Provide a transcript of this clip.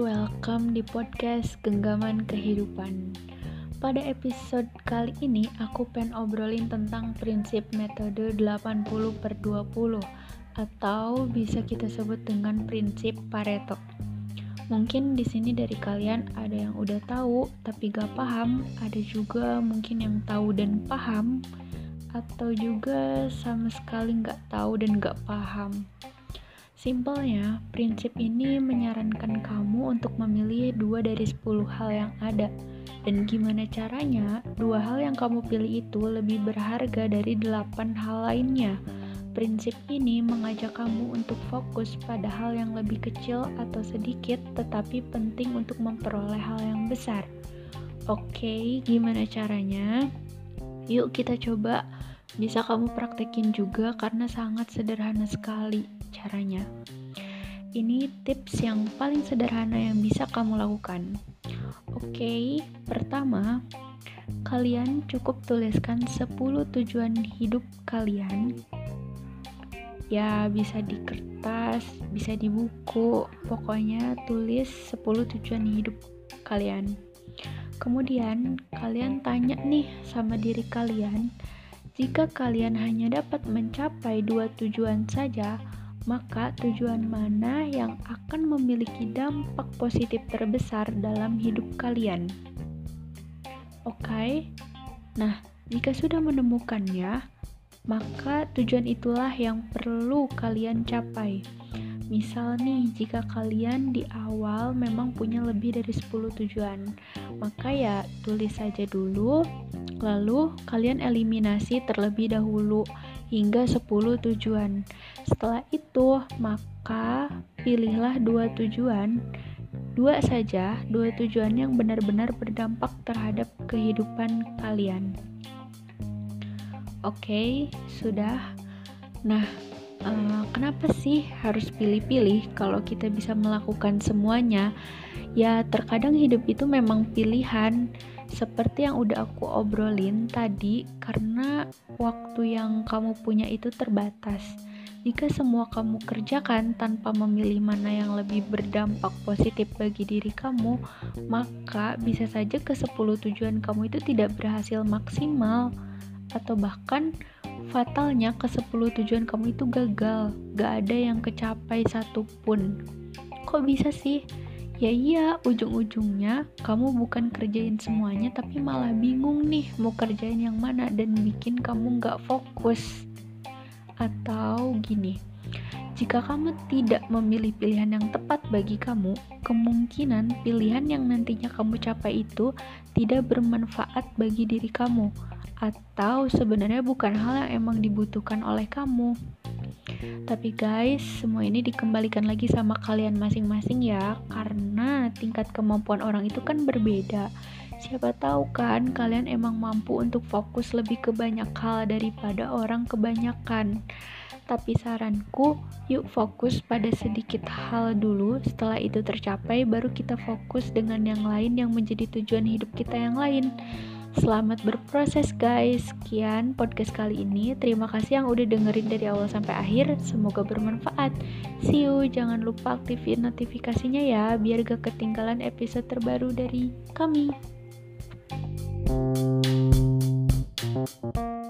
welcome di podcast Genggaman Kehidupan. Pada episode kali ini aku pengen obrolin tentang prinsip metode 80 per 20 atau bisa kita sebut dengan prinsip Pareto. Mungkin di sini dari kalian ada yang udah tahu tapi gak paham, ada juga mungkin yang tahu dan paham, atau juga sama sekali gak tahu dan gak paham. Simpelnya, prinsip ini menyarankan kamu untuk memilih dua dari 10 hal yang ada. Dan gimana caranya, dua hal yang kamu pilih itu lebih berharga dari delapan hal lainnya. Prinsip ini mengajak kamu untuk fokus pada hal yang lebih kecil atau sedikit, tetapi penting untuk memperoleh hal yang besar. Oke, gimana caranya? Yuk kita coba. Bisa kamu praktekin juga karena sangat sederhana sekali caranya. Ini tips yang paling sederhana yang bisa kamu lakukan. Oke, pertama, kalian cukup tuliskan 10 tujuan hidup kalian. Ya, bisa di kertas, bisa di buku, pokoknya tulis 10 tujuan hidup kalian. Kemudian, kalian tanya nih sama diri kalian, jika kalian hanya dapat mencapai dua tujuan saja, maka tujuan mana yang akan memiliki dampak positif terbesar dalam hidup kalian? Oke, okay? nah, jika sudah menemukannya, maka tujuan itulah yang perlu kalian capai. Misal nih, jika kalian di awal memang punya lebih dari 10 tujuan, maka ya tulis saja dulu, lalu kalian eliminasi terlebih dahulu hingga 10 tujuan. Setelah itu, maka pilihlah dua tujuan, dua saja, dua tujuan yang benar-benar berdampak terhadap kehidupan kalian. Oke, okay, sudah. Nah, uh, kenapa sih harus pilih-pilih kalau kita bisa melakukan semuanya? Ya, terkadang hidup itu memang pilihan seperti yang udah aku obrolin tadi karena waktu yang kamu punya itu terbatas. Jika semua kamu kerjakan tanpa memilih mana yang lebih berdampak positif bagi diri kamu, maka bisa saja ke 10 tujuan kamu itu tidak berhasil maksimal atau bahkan fatalnya ke 10 tujuan kamu itu gagal, gak ada yang kecapai satupun. Kok bisa sih? Ya iya, ujung-ujungnya kamu bukan kerjain semuanya tapi malah bingung nih mau kerjain yang mana dan bikin kamu gak fokus. Atau gini, jika kamu tidak memilih pilihan yang tepat bagi kamu, kemungkinan pilihan yang nantinya kamu capai itu tidak bermanfaat bagi diri kamu, atau sebenarnya bukan hal yang emang dibutuhkan oleh kamu. Tapi guys, semua ini dikembalikan lagi sama kalian masing-masing ya, karena tingkat kemampuan orang itu kan berbeda. Siapa tahu kan kalian emang mampu untuk fokus lebih ke banyak hal daripada orang kebanyakan. Tapi saranku, yuk fokus pada sedikit hal dulu. Setelah itu tercapai, baru kita fokus dengan yang lain yang menjadi tujuan hidup kita yang lain. Selamat berproses guys. Sekian podcast kali ini. Terima kasih yang udah dengerin dari awal sampai akhir. Semoga bermanfaat. See you. Jangan lupa aktifin notifikasinya ya biar gak ketinggalan episode terbaru dari kami. Thank you.